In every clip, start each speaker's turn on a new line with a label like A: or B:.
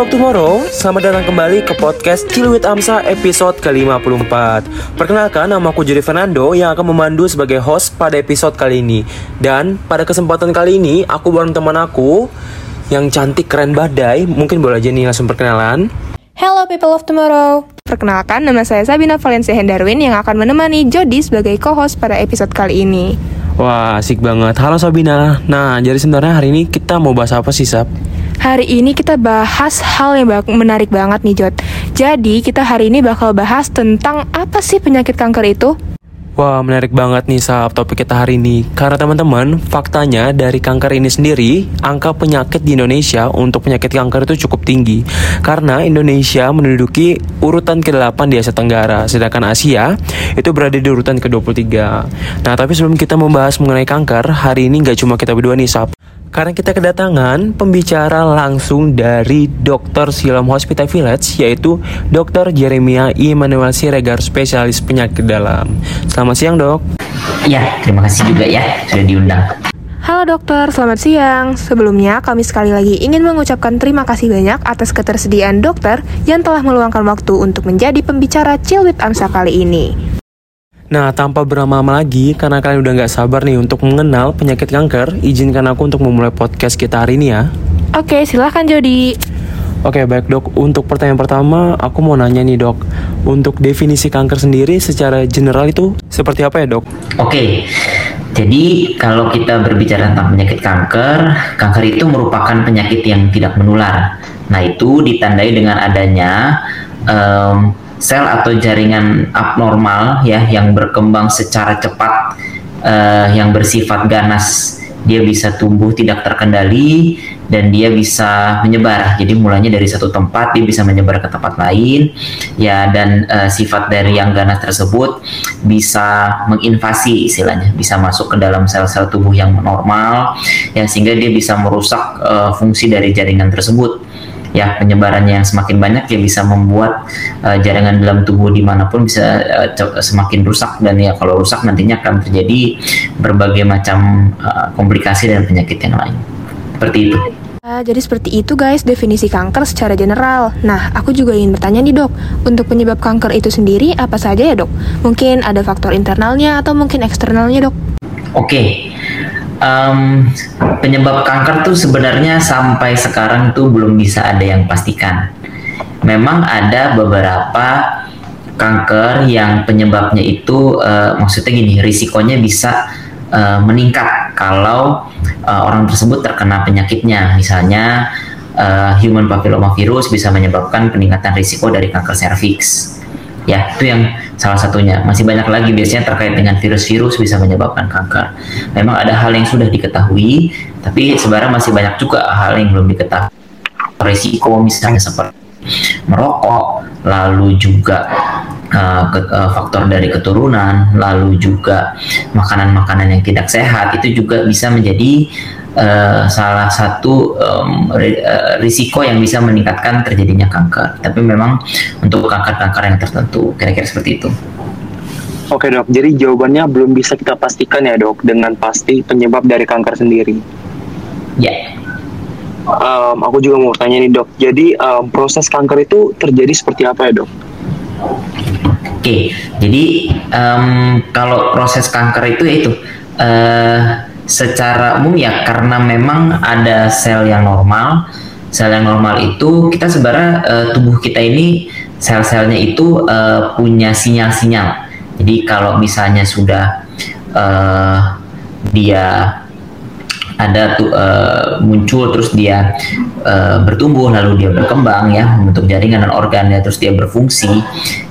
A: people of tomorrow, selamat datang kembali ke podcast Chill with Amsa episode ke-54 Perkenalkan, nama aku Juri Fernando yang akan memandu sebagai host pada episode kali ini. Dan pada kesempatan kali ini, aku bareng teman aku yang cantik keren badai. Mungkin boleh aja nih langsung perkenalan.
B: Hello people of tomorrow. Perkenalkan, nama saya Sabina Valencia Hendarwin yang akan menemani Jody sebagai co-host pada episode kali ini.
A: Wah, asik banget. Halo Sabina. Nah, jadi sebenarnya hari ini kita mau bahas apa sih, Sab?
B: Hari ini kita bahas hal yang menarik banget nih Jod Jadi kita hari ini bakal bahas tentang apa sih penyakit kanker itu?
A: Wah menarik banget nih saat topik kita hari ini. Karena teman-teman faktanya dari kanker ini sendiri Angka penyakit di Indonesia untuk penyakit kanker itu cukup tinggi. Karena Indonesia menduduki urutan ke-8 di Asia Tenggara Sedangkan Asia itu berada di urutan ke-23 Nah tapi sebelum kita membahas mengenai kanker Hari ini nggak cuma kita berdua nih Sab karena kita kedatangan pembicara langsung dari Dr. Silom Hospital Village yaitu Dr. Jeremia Immanuel Siregar spesialis penyakit dalam. Selamat siang, Dok.
C: Iya, terima kasih juga ya sudah diundang.
B: Halo dokter, selamat siang. Sebelumnya, kami sekali lagi ingin mengucapkan terima kasih banyak atas ketersediaan dokter yang telah meluangkan waktu untuk menjadi pembicara Chill with Amsa kali ini.
A: Nah, tanpa berlama-lama lagi, karena kalian udah gak sabar nih untuk mengenal penyakit kanker, izinkan aku untuk memulai podcast kita hari ini ya.
B: Oke, silahkan Jody.
A: Oke, baik dok. Untuk pertanyaan pertama, aku mau nanya nih dok. Untuk definisi kanker sendiri secara general itu seperti apa ya dok?
C: Oke, jadi kalau kita berbicara tentang penyakit kanker, kanker itu merupakan penyakit yang tidak menular. Nah, itu ditandai dengan adanya um, sel atau jaringan abnormal ya yang berkembang secara cepat uh, yang bersifat ganas. Dia bisa tumbuh tidak terkendali dan dia bisa menyebar. Jadi mulanya dari satu tempat dia bisa menyebar ke tempat lain. Ya dan uh, sifat dari yang ganas tersebut bisa menginvasi istilahnya, bisa masuk ke dalam sel-sel tubuh yang normal ya sehingga dia bisa merusak uh, fungsi dari jaringan tersebut ya penyebarannya yang semakin banyak ya bisa membuat uh, jaringan dalam tubuh di mana pun bisa uh, semakin rusak dan ya kalau rusak nantinya akan terjadi berbagai macam uh, komplikasi dan penyakit yang lain seperti itu.
B: Uh, jadi seperti itu guys definisi kanker secara general. Nah, aku juga ingin bertanya nih dok, untuk penyebab kanker itu sendiri apa saja ya dok? Mungkin ada faktor internalnya atau mungkin eksternalnya dok?
C: Oke, okay um, penyebab kanker tuh sebenarnya sampai sekarang tuh belum bisa ada yang pastikan. Memang ada beberapa kanker yang penyebabnya itu uh, maksudnya gini, risikonya bisa uh, meningkat kalau uh, orang tersebut terkena penyakitnya. Misalnya uh, human papillomavirus bisa menyebabkan peningkatan risiko dari kanker serviks ya itu yang salah satunya. Masih banyak lagi biasanya terkait dengan virus-virus bisa menyebabkan kanker. Memang ada hal yang sudah diketahui tapi sebenarnya masih banyak juga hal yang belum diketahui. Risiko misalnya seperti merokok lalu juga uh, ke, uh, faktor dari keturunan lalu juga makanan-makanan yang tidak sehat itu juga bisa menjadi uh, salah satu um, risiko yang bisa meningkatkan terjadinya kanker. Tapi memang untuk kanker-kanker yang tertentu, kira-kira seperti itu.
A: Oke dok, jadi jawabannya belum bisa kita pastikan ya dok dengan pasti penyebab dari kanker sendiri.
C: Ya. Yeah.
A: Um, aku juga mau tanya nih dok, jadi um, proses kanker itu terjadi seperti apa ya dok?
C: Oke, jadi um, kalau proses kanker itu yaitu uh, secara umum ya karena memang ada sel yang normal. Sel yang normal itu kita sebenarnya uh, tubuh kita ini sel-selnya itu uh, punya sinyal-sinyal. Jadi kalau misalnya sudah uh, dia ada tuh uh, muncul terus dia uh, bertumbuh lalu dia berkembang ya membentuk jaringan dan organ ya terus dia berfungsi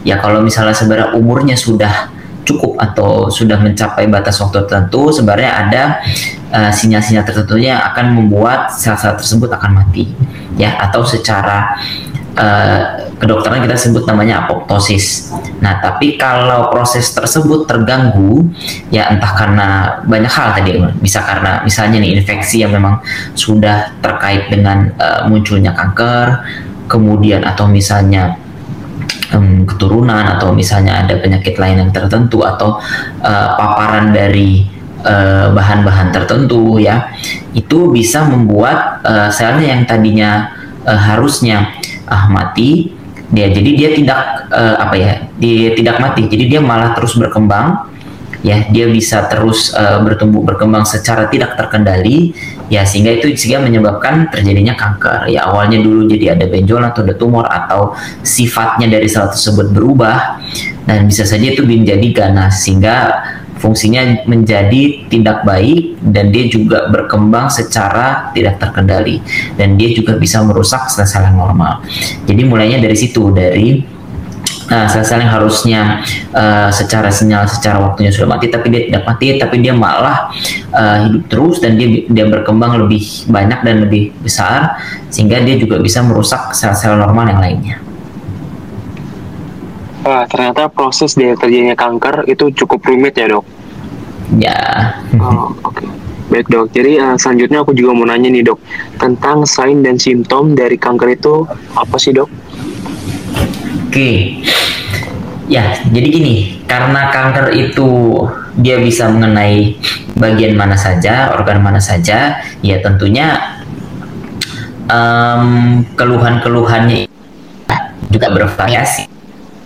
C: ya kalau misalnya sebenarnya umurnya sudah cukup atau sudah mencapai batas waktu tertentu sebenarnya ada uh, sinyal-sinyal tertentu yang akan membuat sel-sel tersebut akan mati ya atau secara uh, kedokteran kita sebut namanya apoptosis. Nah, tapi kalau proses tersebut terganggu, ya entah karena banyak hal tadi, bisa karena misalnya nih infeksi yang memang sudah terkait dengan uh, munculnya kanker, kemudian atau misalnya um, keturunan atau misalnya ada penyakit lain yang tertentu atau uh, paparan dari eh, bahan-bahan uh, tertentu ya itu bisa membuat uh, selnya yang tadinya uh, harusnya uh, mati dia jadi dia tidak uh, apa ya dia tidak mati jadi dia malah terus berkembang ya dia bisa terus uh, bertumbuh berkembang secara tidak terkendali. Ya sehingga itu sehingga menyebabkan terjadinya kanker. Ya awalnya dulu jadi ada benjolan atau ada tumor atau sifatnya dari sel tersebut berubah. Dan bisa saja itu menjadi ganas sehingga fungsinya menjadi tidak baik dan dia juga berkembang secara tidak terkendali. Dan dia juga bisa merusak sel-sel normal. Jadi mulainya dari situ dari uh, sel-sel yang harusnya uh, secara sinyal secara waktunya sudah mati tapi dia tidak mati tapi dia malah uh, hidup terus dan dia dia berkembang lebih banyak dan lebih besar sehingga dia juga bisa merusak sel-sel normal yang lainnya.
A: Wah, ternyata proses dari terjadinya kanker itu cukup rumit ya dok?
C: Ya.
A: Oh, Oke. Okay. Baik dok, jadi uh, selanjutnya aku juga mau nanya nih dok Tentang sign dan simptom dari kanker itu apa sih dok?
C: Oke, okay. ya jadi gini, karena kanker itu dia bisa mengenai bagian mana saja, organ mana saja, ya tentunya um, keluhan-keluhannya juga bervariasi.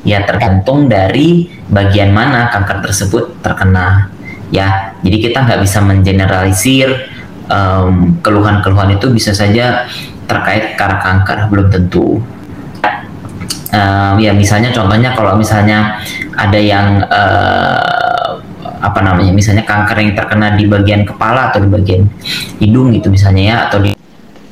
C: Ya tergantung dari bagian mana kanker tersebut terkena. Ya jadi kita nggak bisa mengeneralisir keluhan-keluhan itu bisa saja terkait karena kanker belum tentu um, ya misalnya contohnya kalau misalnya ada yang uh, apa namanya misalnya kanker yang terkena di bagian kepala atau di bagian hidung gitu misalnya ya atau di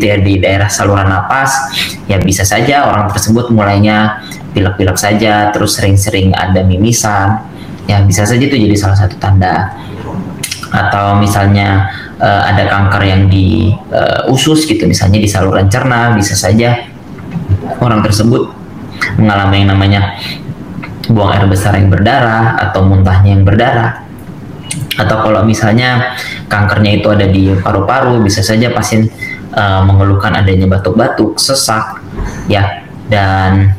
C: di daerah saluran napas ya bisa saja orang tersebut mulainya pilek-pilek saja terus sering-sering ada mimisan ya bisa saja itu jadi salah satu tanda. Atau misalnya uh, ada kanker yang di uh, usus gitu misalnya di saluran cerna bisa saja orang tersebut mengalami yang namanya buang air besar yang berdarah atau muntahnya yang berdarah. Atau kalau misalnya kankernya itu ada di paru-paru bisa saja pasien uh, mengeluhkan adanya batuk-batuk sesak ya. Dan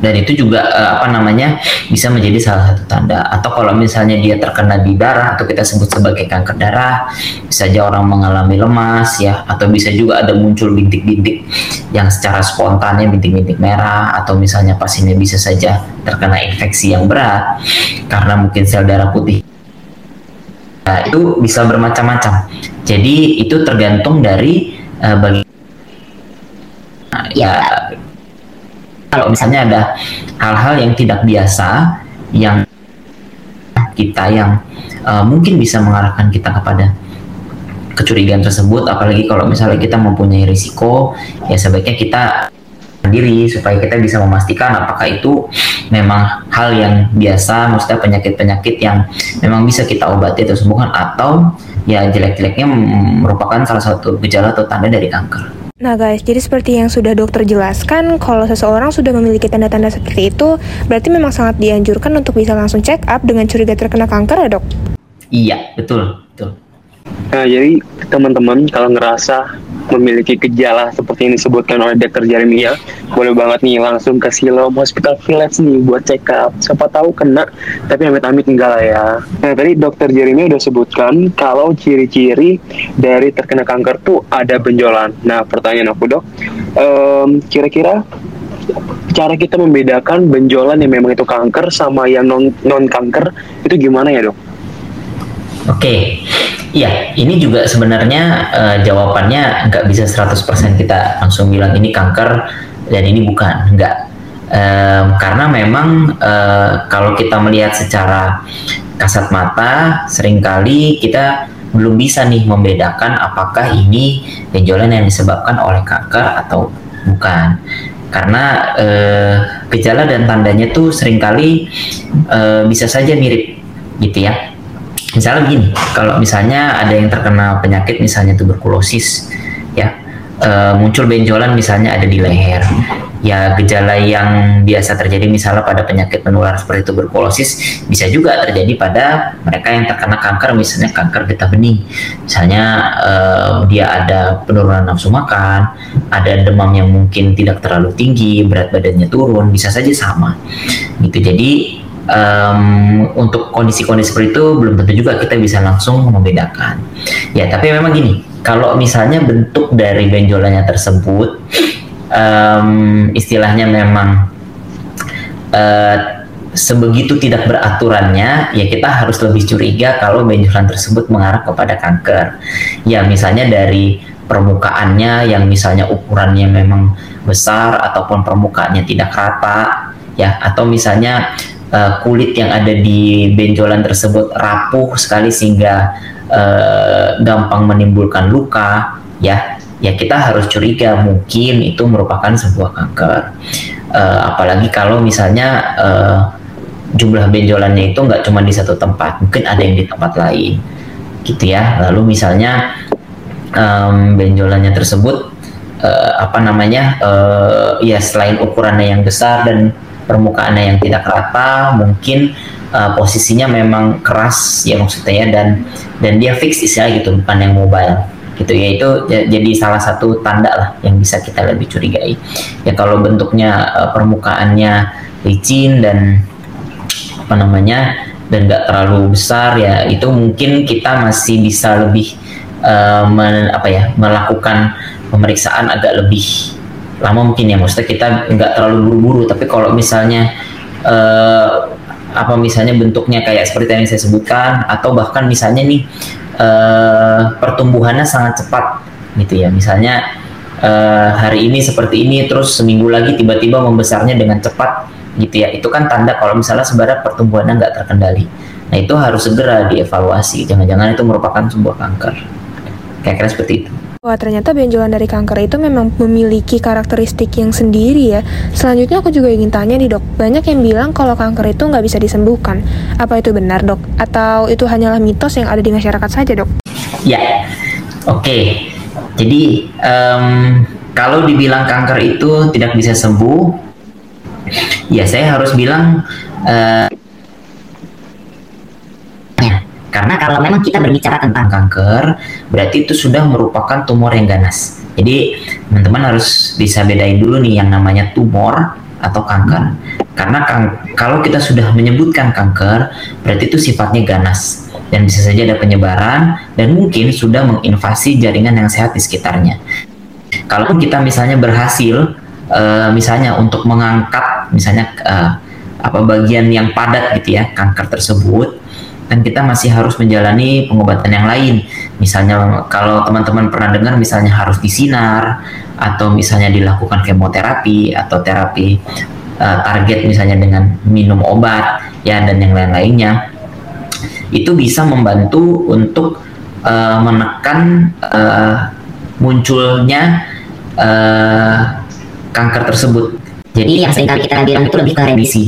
C: dan itu juga uh, apa namanya bisa menjadi salah satu tanda. Atau kalau misalnya dia terkena di darah atau kita sebut sebagai kanker darah bisa saja orang mengalami lemas ya. Atau bisa juga ada muncul bintik-bintik yang secara spontannya bintik-bintik merah atau misalnya pasiennya bisa saja terkena infeksi yang berat karena mungkin sel darah putih. Nah, itu bisa bermacam-macam. Jadi itu tergantung dari uh, bagi ya kalau misalnya ada hal-hal yang tidak biasa yang kita yang uh, mungkin bisa mengarahkan kita kepada kecurigaan tersebut apalagi kalau misalnya kita mempunyai risiko ya sebaiknya kita diri supaya kita bisa memastikan apakah itu memang hal yang biasa maksudnya penyakit-penyakit yang memang bisa kita obati atau sembuhkan atau ya jelek-jeleknya merupakan salah satu gejala atau tanda dari kanker.
B: Nah guys, jadi seperti yang sudah dokter jelaskan, kalau seseorang sudah memiliki tanda-tanda seperti itu, berarti memang sangat dianjurkan untuk bisa langsung check up dengan curiga terkena kanker ya dok?
C: Iya, betul, betul.
A: Nah, jadi teman-teman kalau ngerasa memiliki gejala seperti yang disebutkan oleh Dr. Jeremia, boleh banget nih langsung ke Siloam Hospital Village nih buat check up. Siapa tahu kena, tapi amit-amit enggak lah ya. Nah, tadi Dr. Jeremia udah sebutkan kalau ciri-ciri dari terkena kanker tuh ada benjolan. Nah, pertanyaan aku dok, um, kira-kira cara kita membedakan benjolan yang memang itu kanker sama yang non non kanker itu gimana ya dok?
C: Oke, iya ini juga sebenarnya uh, jawabannya nggak bisa 100% kita langsung bilang ini kanker dan ini bukan, nggak. Um, karena memang uh, kalau kita melihat secara kasat mata, sering kali kita belum bisa nih membedakan apakah ini benjolan yang disebabkan oleh kanker atau bukan. Karena uh, gejala dan tandanya tuh sering kali uh, bisa saja mirip gitu ya misalnya begini kalau misalnya ada yang terkena penyakit misalnya tuberkulosis ya e, muncul benjolan misalnya ada di leher. Ya gejala yang biasa terjadi misalnya pada penyakit menular seperti tuberkulosis bisa juga terjadi pada mereka yang terkena kanker misalnya kanker getah bening. Misalnya e, dia ada penurunan nafsu makan ada demam yang mungkin tidak terlalu tinggi berat badannya turun bisa saja sama. Gitu. Jadi um, untuk kondisi-kondisi seperti itu belum tentu juga kita bisa langsung membedakan. Ya, tapi memang gini, kalau misalnya bentuk dari benjolannya tersebut um, istilahnya memang uh, sebegitu tidak beraturannya, ya kita harus lebih curiga kalau benjolan tersebut mengarah kepada kanker. Ya, misalnya dari permukaannya yang misalnya ukurannya memang besar ataupun permukaannya tidak rata, ya, atau misalnya uh, kulit yang ada di benjolan tersebut rapuh sekali sehingga uh, gampang menimbulkan luka, ya, ya kita harus curiga mungkin itu merupakan sebuah kanker. Uh, apalagi kalau misalnya uh, jumlah benjolannya itu nggak cuma di satu tempat, mungkin ada yang di tempat lain, gitu ya. Lalu misalnya um, benjolannya tersebut uh, apa namanya, uh, ya selain ukurannya yang besar dan permukaannya yang tidak rata, mungkin uh, posisinya memang keras ya maksudnya ya dan dan dia fix istilah gitu, bukan yang mobile gitu. Ya itu jadi salah satu tanda lah yang bisa kita lebih curigai. Ya kalau bentuknya uh, permukaannya licin dan apa namanya dan nggak terlalu besar ya itu mungkin kita masih bisa lebih uh, men, apa ya melakukan pemeriksaan agak lebih lama mungkin ya maksudnya kita nggak terlalu buru-buru tapi kalau misalnya uh, apa misalnya bentuknya kayak seperti yang saya sebutkan atau bahkan misalnya nih uh, pertumbuhannya sangat cepat gitu ya. Misalnya uh, hari ini seperti ini terus seminggu lagi tiba-tiba membesarnya dengan cepat gitu ya. Itu kan tanda kalau misalnya sebenarnya pertumbuhannya nggak terkendali. Nah itu harus segera dievaluasi. Jangan-jangan itu merupakan sebuah kanker. Kayak kira seperti itu
B: Wah ternyata benjolan dari kanker itu memang memiliki karakteristik yang sendiri ya. Selanjutnya aku juga ingin tanya nih dok, banyak yang bilang kalau kanker itu nggak bisa disembuhkan. Apa itu benar dok? Atau itu hanyalah mitos yang ada di masyarakat saja dok?
C: Ya, oke. Okay. Jadi um, kalau dibilang kanker itu tidak bisa sembuh, ya saya harus bilang uh, karena kalau memang kita berbicara tentang kanker berarti itu sudah merupakan tumor yang ganas. Jadi teman-teman harus bisa bedain dulu nih yang namanya tumor atau kanker. Karena kan, kalau kita sudah menyebutkan kanker berarti itu sifatnya ganas. Dan bisa saja ada penyebaran dan mungkin sudah menginvasi jaringan yang sehat di sekitarnya. Kalaupun kita misalnya berhasil uh, misalnya untuk mengangkat misalnya uh, apa bagian yang padat gitu ya kanker tersebut dan kita masih harus menjalani pengobatan yang lain. Misalnya kalau teman-teman pernah dengar misalnya harus disinar atau misalnya dilakukan kemoterapi atau terapi uh, target misalnya dengan minum obat ya dan yang lain-lainnya. Itu bisa membantu untuk uh, menekan uh, munculnya uh, kanker tersebut. Jadi yang sering kali kita bilang itu lebih ke remisi.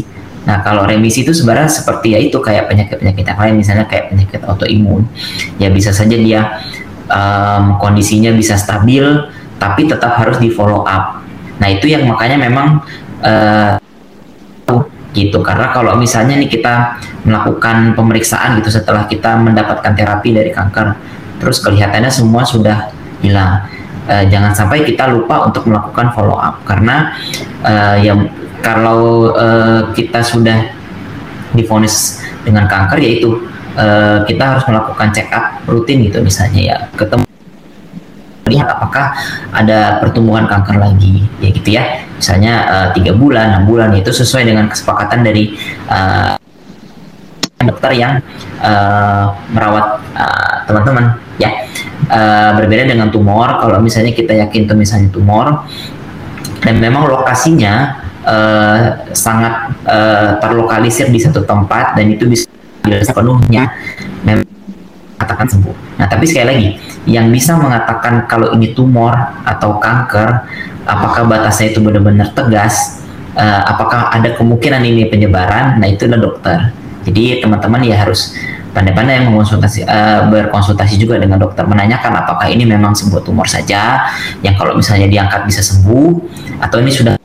C: Nah, kalau remisi itu sebenarnya seperti ya itu kayak penyakit-penyakit yang lain, misalnya kayak penyakit autoimun. Ya bisa saja dia um, kondisinya bisa stabil, tapi tetap harus di follow up. Nah, itu yang makanya memang uh, gitu. Karena kalau misalnya nih kita melakukan pemeriksaan gitu setelah kita mendapatkan terapi dari kanker, terus kelihatannya semua sudah hilang uh, jangan sampai kita lupa untuk melakukan follow up karena uh, ya kalau uh, kita sudah difonis dengan kanker yaitu uh, kita harus melakukan check up rutin gitu misalnya ya ketemu lihat apakah ada pertumbuhan kanker lagi ya gitu ya. Misalnya tiga uh, bulan enam bulan itu sesuai dengan kesepakatan dari uh, dokter yang uh, merawat teman-teman uh, ya. Uh, berbeda dengan tumor kalau misalnya kita yakin itu misalnya tumor dan memang lokasinya uh, sangat uh, terlokalisir di satu tempat dan itu bisa sepenuhnya memang katakan sembuh. Nah, tapi sekali lagi, yang bisa mengatakan kalau ini tumor atau kanker, apakah batasnya itu benar-benar tegas, uh, apakah ada kemungkinan ini penyebaran, nah itu adalah dokter. Jadi teman-teman ya harus pandai-pandai yang mengonsultasi uh, berkonsultasi juga dengan dokter menanyakan apakah ini memang sebuah tumor saja yang kalau misalnya diangkat bisa sembuh atau ini sudah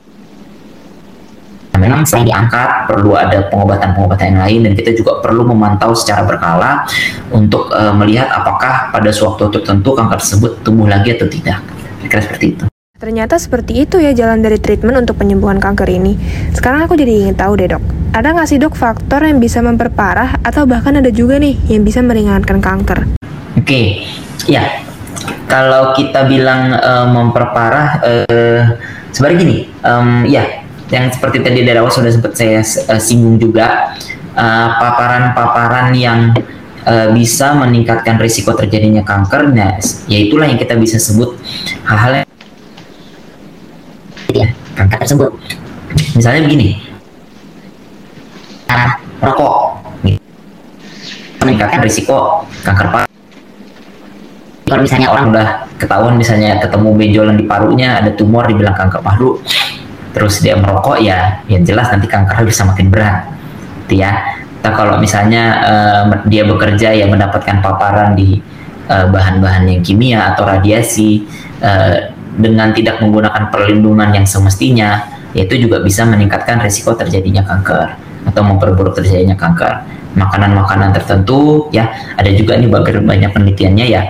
C: memang selain diangkat perlu ada pengobatan-pengobatan yang lain dan kita juga perlu memantau secara berkala untuk uh, melihat apakah pada suatu waktu tertentu kanker tersebut tumbuh lagi atau tidak kira seperti itu
B: Ternyata seperti itu ya jalan dari treatment untuk penyembuhan kanker ini. Sekarang aku jadi ingin tahu deh dok, ada nggak sih dok faktor yang bisa memperparah atau bahkan ada juga nih yang bisa meringankan kanker?
C: Oke, okay. ya kalau kita bilang uh, memperparah, uh, sebenarnya gini, um, ya yang seperti tadi dari awal sudah sempat saya uh, singgung juga paparan-paparan uh, yang uh, bisa meningkatkan risiko terjadinya kanker, nah, yaitulah yang kita bisa sebut hal-hal yang ya, kanker tersebut. Misalnya begini, rokok, meningkatkan risiko kanker paru kalau misalnya orang udah ketahuan misalnya ketemu benjolan di parunya ada tumor dibilang kanker paru terus dia merokok ya yang jelas nanti kanker bisa makin berat gitu ya. Nah, kalau misalnya uh, dia bekerja yang mendapatkan paparan di uh, bahan-bahan yang kimia atau radiasi uh, dengan tidak menggunakan perlindungan yang semestinya itu juga bisa meningkatkan risiko terjadinya kanker atau memperburuk terjadinya kanker. Makanan-makanan tertentu ya ada juga nih banyak penelitiannya ya.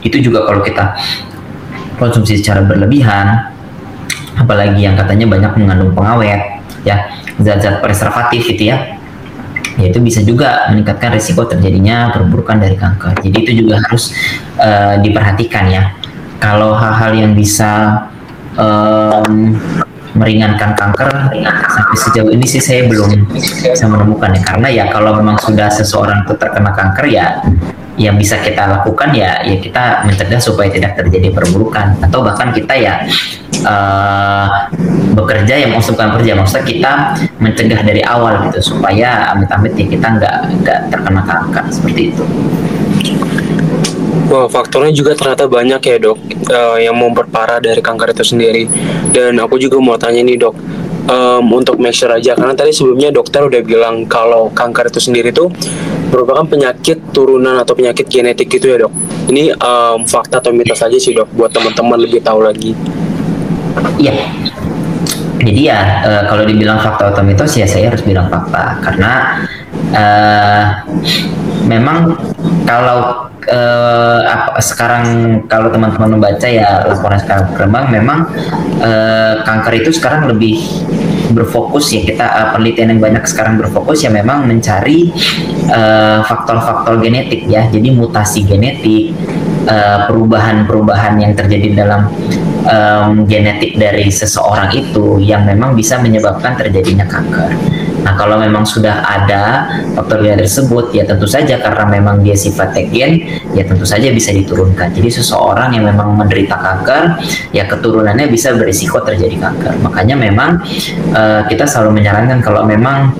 C: Itu juga kalau kita konsumsi secara berlebihan apalagi yang katanya banyak mengandung pengawet ya zat-zat preservatif gitu ya. Ya itu bisa juga meningkatkan risiko terjadinya perburukan dari kanker. Jadi itu juga harus uh, diperhatikan ya. Kalau hal-hal yang bisa um, meringankan kanker sampai sejauh ini sih saya belum bisa menemukan ya. Karena ya kalau memang sudah seseorang itu terkena kanker ya yang bisa kita lakukan ya ya kita mencegah supaya tidak terjadi perburukan atau bahkan kita ya uh, bekerja yang maksud bukan kerja maksudnya kita mencegah dari awal gitu supaya amit-amit ya kita nggak nggak terkena kanker seperti itu.
A: Wah, faktornya juga ternyata banyak ya dok uh, yang memperparah dari kanker itu sendiri. Dan aku juga mau tanya nih dok, um, untuk make sure aja karena tadi sebelumnya dokter udah bilang kalau kanker itu sendiri tuh merupakan penyakit turunan atau penyakit genetik gitu ya dok. Ini um, fakta atau mitos aja sih dok buat teman-teman lebih tahu lagi.
C: Iya. Jadi ya uh, kalau dibilang fakta atau mitos ya saya harus bilang fakta karena uh, memang kalau uh, sekarang kalau teman-teman membaca ya laporan sekarang berkembang memang uh, kanker itu sekarang lebih berfokus ya kita uh, penelitian yang banyak sekarang berfokus ya memang mencari faktor-faktor uh, genetik ya jadi mutasi genetik perubahan-perubahan yang terjadi dalam um, genetik dari seseorang itu yang memang bisa menyebabkan terjadinya kanker. Nah, kalau memang sudah ada faktor genetik tersebut, ya tentu saja karena memang dia sifatnya gen, ya tentu saja bisa diturunkan. Jadi seseorang yang memang menderita kanker, ya keturunannya bisa berisiko terjadi kanker. Makanya memang uh, kita selalu menyarankan kalau memang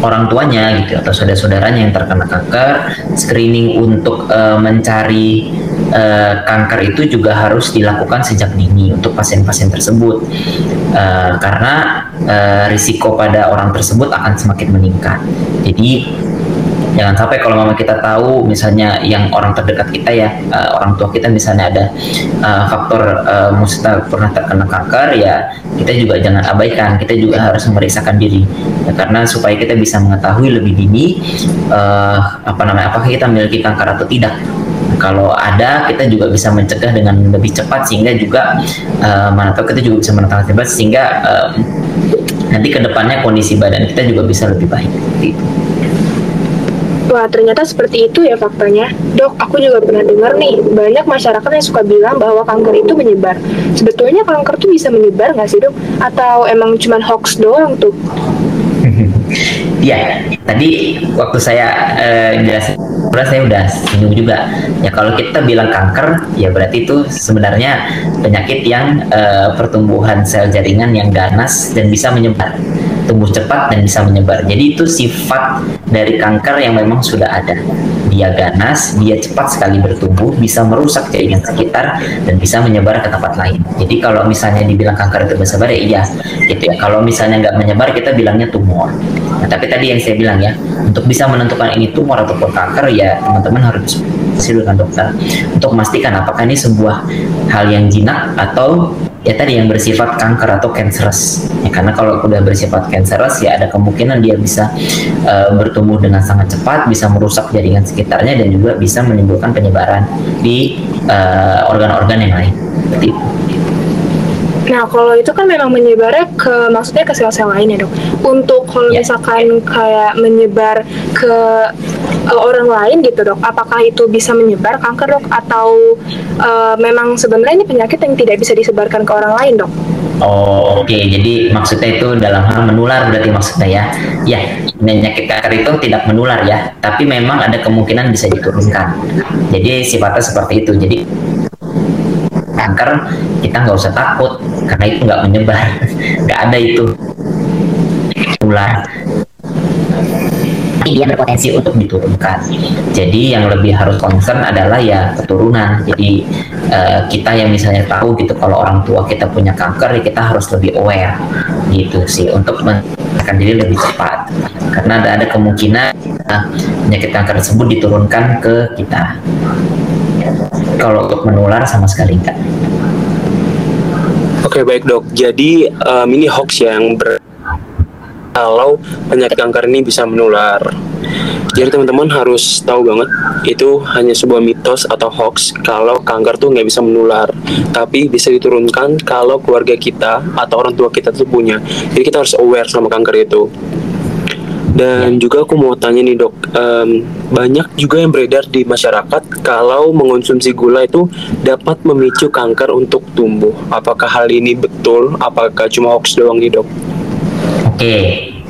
C: orang tuanya gitu atau saudara-saudaranya yang terkena kanker, screening untuk uh, mencari uh, kanker itu juga harus dilakukan sejak dini untuk pasien-pasien tersebut. Uh, karena uh, risiko pada orang tersebut akan semakin meningkat. Jadi jangan sampai kalau mama kita tahu misalnya yang orang terdekat kita ya uh, orang tua kita misalnya ada uh, faktor uh, musnah pernah terkena kanker ya kita juga jangan abaikan. Kita juga harus memeriksakan diri. Ya, karena supaya kita bisa mengetahui lebih dini uh, apa namanya apakah kita memiliki kanker atau tidak kalau ada kita juga bisa mencegah dengan lebih cepat sehingga juga uh, mana tahu kita juga bisa menentang cepat sehingga uh, nanti ke depannya kondisi badan kita juga bisa lebih baik. Gitu.
B: Wah, ternyata seperti itu ya faktanya. Dok, aku juga pernah dengar nih, banyak masyarakat yang suka bilang bahwa kanker itu menyebar. Sebetulnya kanker itu bisa menyebar nggak sih dok? Atau emang cuma hoax doang tuh?
C: Iya, tadi waktu saya uh, jelasin, saya udah singgung juga. Ya kalau kita bilang kanker, ya berarti itu sebenarnya penyakit yang uh, pertumbuhan sel jaringan yang ganas dan bisa menyebar, tumbuh cepat dan bisa menyebar. Jadi itu sifat dari kanker yang memang sudah ada. Dia ganas, dia cepat sekali bertumbuh, bisa merusak jaringan sekitar dan bisa menyebar ke tempat lain. Jadi kalau misalnya dibilang kanker itu bersebar, ya iya, gitu ya. Kalau misalnya nggak menyebar, kita bilangnya tumor. Nah, tapi tadi yang saya bilang ya, untuk bisa menentukan ini tumor ataupun kanker ya teman-teman harus diskusi dengan dokter untuk memastikan apakah ini sebuah hal yang jinak atau ya tadi yang bersifat kanker atau cancerous. Ya, karena kalau udah bersifat cancerous ya ada kemungkinan dia bisa uh, bertumbuh dengan sangat cepat, bisa merusak jaringan sekitarnya dan juga bisa menimbulkan penyebaran di eh, organ-organ uh, yang lain. Seperti itu.
B: Nah, kalau itu kan memang menyebarnya ke maksudnya ke sel-sel lain ya, Dok. Untuk kalau
C: Ya.
B: misalkan kayak menyebar ke uh, orang lain gitu, Dok. Apakah itu bisa menyebar kanker, Dok, atau uh, memang sebenarnya ini penyakit yang tidak bisa disebarkan ke orang lain, Dok?
C: Oh oke, jadi maksudnya itu dalam hal menular berarti maksudnya ya. Ya, penyakit kanker itu tidak menular ya, tapi memang ada kemungkinan bisa diturunkan. Jadi sifatnya seperti itu. Jadi kanker kita nggak usah takut karena itu nggak menyebar, nggak ada itu menular. Tapi dia berpotensi untuk diturunkan. Jadi yang lebih harus concern adalah ya keturunan. Jadi eh, kita yang misalnya tahu gitu kalau orang tua kita punya kanker, ya kita harus lebih aware gitu sih untuk menekan diri lebih cepat. Karena ada ada kemungkinan eh, penyakit kanker tersebut diturunkan ke kita. Kalau untuk menular sama sekali enggak.
A: Oke baik dok, jadi em, ini hoax yang ber kalau penyakit kanker ini bisa menular. Jadi teman-teman harus tahu banget itu hanya sebuah mitos atau hoax kalau kanker tuh nggak bisa menular, tapi bisa diturunkan kalau keluarga kita atau orang tua kita tuh punya. Jadi kita harus aware sama kanker itu. Dan juga aku mau tanya nih dok, em, banyak juga yang beredar di masyarakat kalau mengonsumsi gula itu dapat memicu kanker untuk tumbuh. Apakah hal ini betul? Apakah cuma hoax doang nih dok?
C: Oke,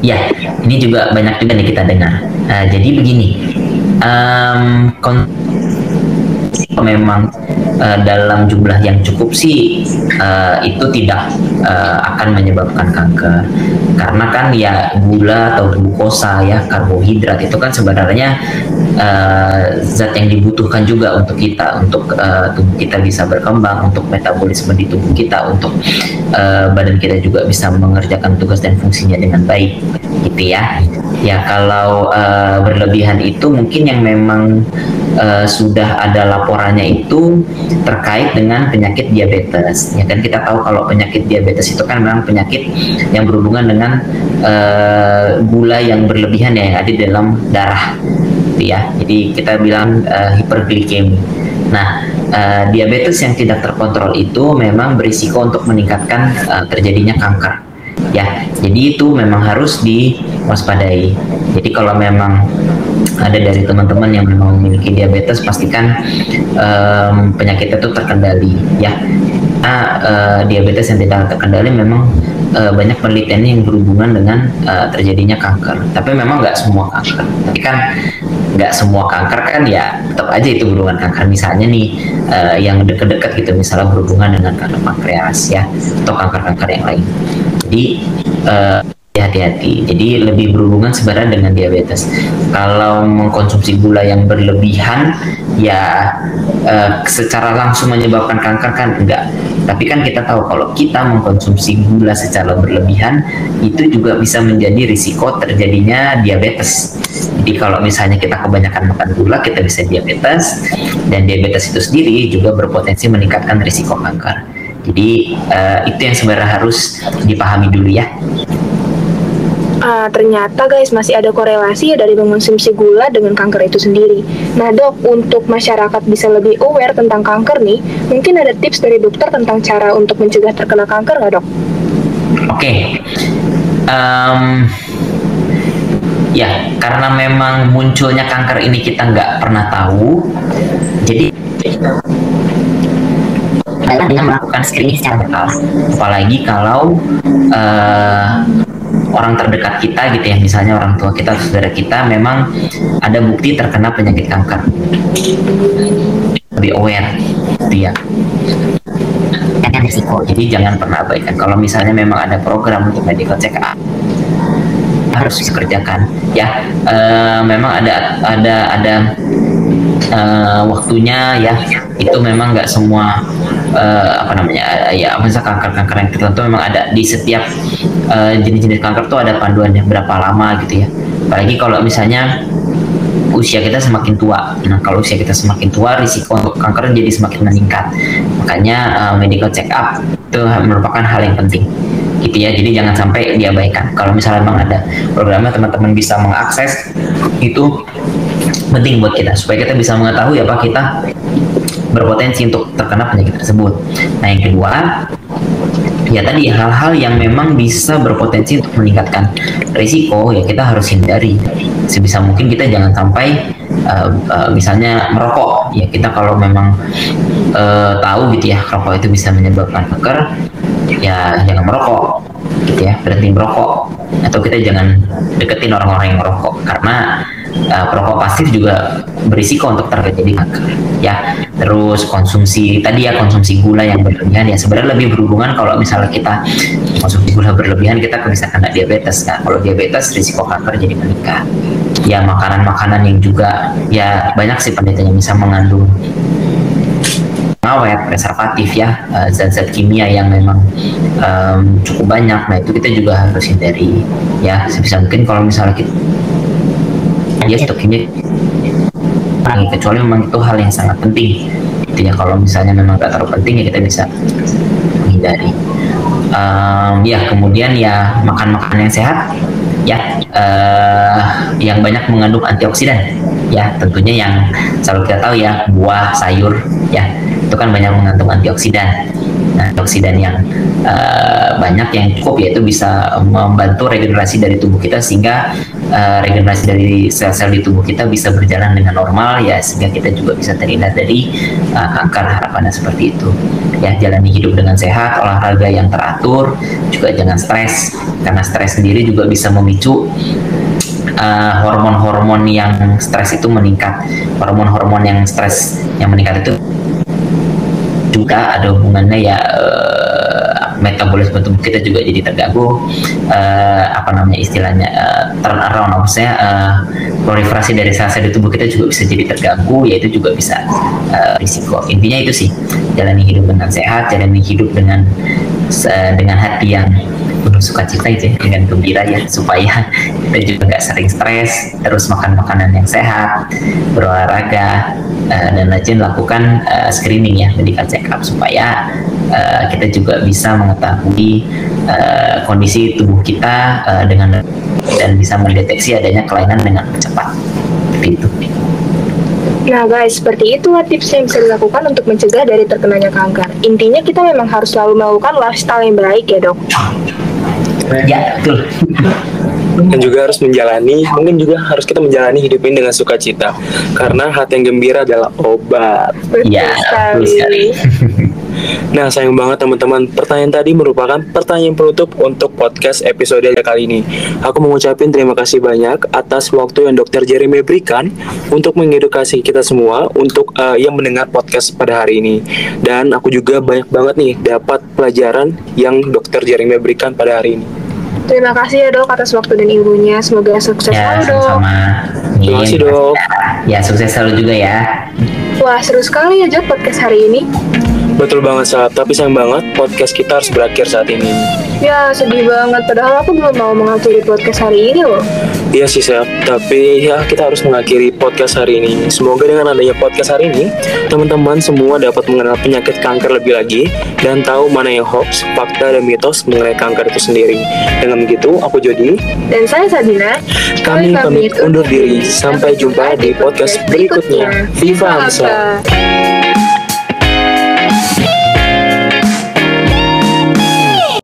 C: ya ini juga banyak juga nih kita dengar. Eh, jadi begini, em, kon- memang eh, dalam jumlah yang cukup sih eh, itu tidak eh, akan menyebabkan kanker. Karena kan ya gula atau glukosa ya karbohidrat itu kan sebenarnya eh, zat yang dibutuhkan juga untuk kita untuk eh, tubuh kita bisa berkembang untuk metabolisme di tubuh kita untuk eh, badan kita juga bisa mengerjakan tugas dan fungsinya dengan baik gitu ya. Ya kalau eh, berlebihan itu mungkin yang memang eh, sudah ada laporannya itu terkait dengan penyakit diabetes. Ya kan kita tahu kalau penyakit diabetes itu kan memang penyakit yang berhubungan dengan eh, gula yang berlebihan ya yang ada di dalam darah gitu ya. Jadi kita bilang eh, hiperglikemi. Nah eh, diabetes yang tidak terkontrol itu memang berisiko untuk meningkatkan eh, terjadinya kanker ya jadi itu memang harus diwaspadai. Jadi kalau memang ada dari teman-teman yang memang memiliki diabetes pastikan em, penyakitnya itu terkendali ya. Nah, eh, diabetes yang tidak terkendali memang eh, banyak penelitian yang berhubungan dengan eh, terjadinya kanker. Tapi memang nggak semua kanker. Tapi kan nggak semua kanker kan ya tetap aja itu berhubungan kanker. Misalnya nih eh, yang deket-deket gitu misalnya berhubungan dengan kanker pankreas ya atau kanker-kanker yang lain jadi eh, hati-hati. Jadi lebih berhubungan sebenarnya dengan diabetes. Kalau mengkonsumsi gula yang berlebihan, ya eh, secara langsung menyebabkan kanker kan enggak. Tapi kan kita tahu kalau kita mengkonsumsi gula secara berlebihan, itu juga bisa menjadi risiko terjadinya diabetes. Jadi kalau misalnya kita kebanyakan makan gula, kita bisa diabetes, dan diabetes itu sendiri juga berpotensi meningkatkan risiko kanker. Jadi eh, itu yang sebenarnya harus dipahami dulu ya.
B: Ah, ternyata guys masih ada korelasi ya dari mengonsumsi gula dengan kanker itu sendiri. Nah dok, untuk masyarakat bisa lebih aware tentang kanker nih, mungkin ada tips dari dokter tentang cara untuk mencegah terkena kanker nggak dok?
C: Oke, Em, ya karena memang munculnya kanker ini kita nggak pernah tahu, jadi adalah dengan melakukan screening secara berkala. Apalagi kalau eh, orang terdekat kita gitu ya, misalnya orang tua kita, atau saudara kita, memang ada bukti terkena penyakit kanker. Lebih aware, gitu ya risiko. Jadi jangan pernah abaikan. Kalau misalnya memang ada program untuk medical check up harus dikerjakan. Ya, eh, memang ada ada ada eh, waktunya ya. Itu memang nggak semua eh, apa namanya ya misal kanker-kanker yang tertentu memang ada di setiap eh, jenis-jenis kanker tuh ada panduannya berapa lama gitu ya. Apalagi kalau misalnya usia kita semakin tua. Nah, kalau usia kita semakin tua, risiko untuk kanker jadi semakin meningkat. Makanya uh, medical check up itu merupakan hal yang penting. Gitu ya. Jadi jangan sampai diabaikan. Kalau misalnya memang ada programnya teman-teman bisa mengakses itu penting buat kita supaya kita bisa mengetahui apa kita berpotensi untuk terkena penyakit tersebut. Nah, yang kedua ya tadi hal-hal yang memang bisa berpotensi untuk meningkatkan risiko ya kita harus hindari. Sebisa mungkin kita jangan sampai uh, uh, misalnya merokok. Ya kita kalau memang uh, tahu gitu ya rokok itu bisa menyebabkan kanker ya jangan merokok gitu ya. Berhenti merokok. Atau kita jangan deketin orang-orang yang merokok. Karena uh, perokok juga berisiko untuk terjadi kanker ya. Terus konsumsi tadi ya konsumsi gula yang berlebihan ya. Sebenarnya lebih berhubungan kalau misalnya kita konsumsi gula berlebihan kita bisa kena diabetes kan kalau diabetes risiko kanker jadi meningkat. Ya makanan-makanan yang juga ya banyak sih penelitian yang bisa mengandung pengawet, preservatif ya, eh, zat-zat kimia yang memang um, cukup banyak. Nah itu kita juga harus hindari ya. Sebisa mungkin kalau misalnya kita ya stoknya kecuali memang itu hal yang sangat penting. Gitu ya kalau misalnya memang gak terlalu penting ya kita bisa menghindari. Um, ya kemudian ya makan makanan yang sehat ya. Uh, yang banyak mengandung antioksidan ya. Tentunya yang selalu kita tahu ya buah sayur ya. Itu kan banyak mengandung antioksidan. Nah, antioksidan yang uh, banyak yang cukup yaitu bisa membantu regenerasi dari tubuh kita sehingga uh, regenerasi dari sel-sel di tubuh kita bisa berjalan dengan normal ya sehingga kita juga bisa terhindar dari uh, kanker harapannya seperti itu. Ya jalani hidup dengan sehat olahraga yang teratur juga jangan stres karena stres sendiri juga bisa memicu hormon-hormon uh, yang stres itu meningkat. Hormon-hormon yang stres yang meningkat itu juga ada hubungannya ya uh, metabolisme tubuh kita juga jadi terganggu uh, apa namanya istilahnya uh, turn around maksudnya uh, proliferasi dari sel-sel di tubuh kita juga bisa jadi terganggu yaitu juga bisa uh, risiko. Intinya itu sih jalani hidup dengan sehat jalani hidup dengan uh, dengan hati yang penuh sukacita itu ya, dengan gembira ya supaya kita juga nggak sering stres terus makan makanan yang sehat berolahraga uh, dan rajin lakukan uh, screening ya medical check up supaya uh, kita juga bisa mengetahui uh, kondisi tubuh kita uh, dengan dan bisa mendeteksi adanya kelainan dengan cepat seperti itu.
B: Nah guys, seperti itu tips yang bisa dilakukan untuk mencegah dari terkenanya kanker. Intinya kita memang harus selalu melakukan lifestyle yang baik ya dok.
C: Ya, betul.
A: dan juga harus menjalani mungkin juga harus kita menjalani hidup ini dengan sukacita karena hati yang gembira adalah obat.
C: Iya, betul sekali.
A: Nah, sayang banget teman-teman, pertanyaan tadi merupakan pertanyaan penutup untuk podcast episode kali ini. Aku mengucapkan terima kasih banyak atas waktu yang Dokter Jeremy berikan untuk mengedukasi kita semua untuk uh, yang mendengar podcast pada hari ini. Dan aku juga banyak banget nih dapat pelajaran yang Dokter Jeremy berikan pada hari ini.
B: Terima kasih ya dok atas waktu dan ilmunya. Semoga sukses
C: ya,
B: selalu dok.
C: Sama.
A: Terima kasih dok.
C: Ya sukses selalu juga ya.
B: Wah seru sekali ya Jok podcast hari ini.
A: Betul banget saat, tapi sayang banget podcast kita harus berakhir saat ini.
B: Ya sedih banget, padahal aku belum mau mengakhiri podcast hari ini loh.
A: Iya sih Sep, tapi ya kita harus mengakhiri podcast hari ini. Semoga dengan adanya podcast hari ini, teman-teman semua dapat mengenal penyakit kanker lebih lagi dan tahu mana yang hoax, fakta, dan mitos mengenai kanker itu sendiri. Dengan begitu, aku Jody.
B: Dan saya Sabina.
A: Kami pamit undur diri. Sampai jumpa di podcast berikutnya. Viva Hamsa!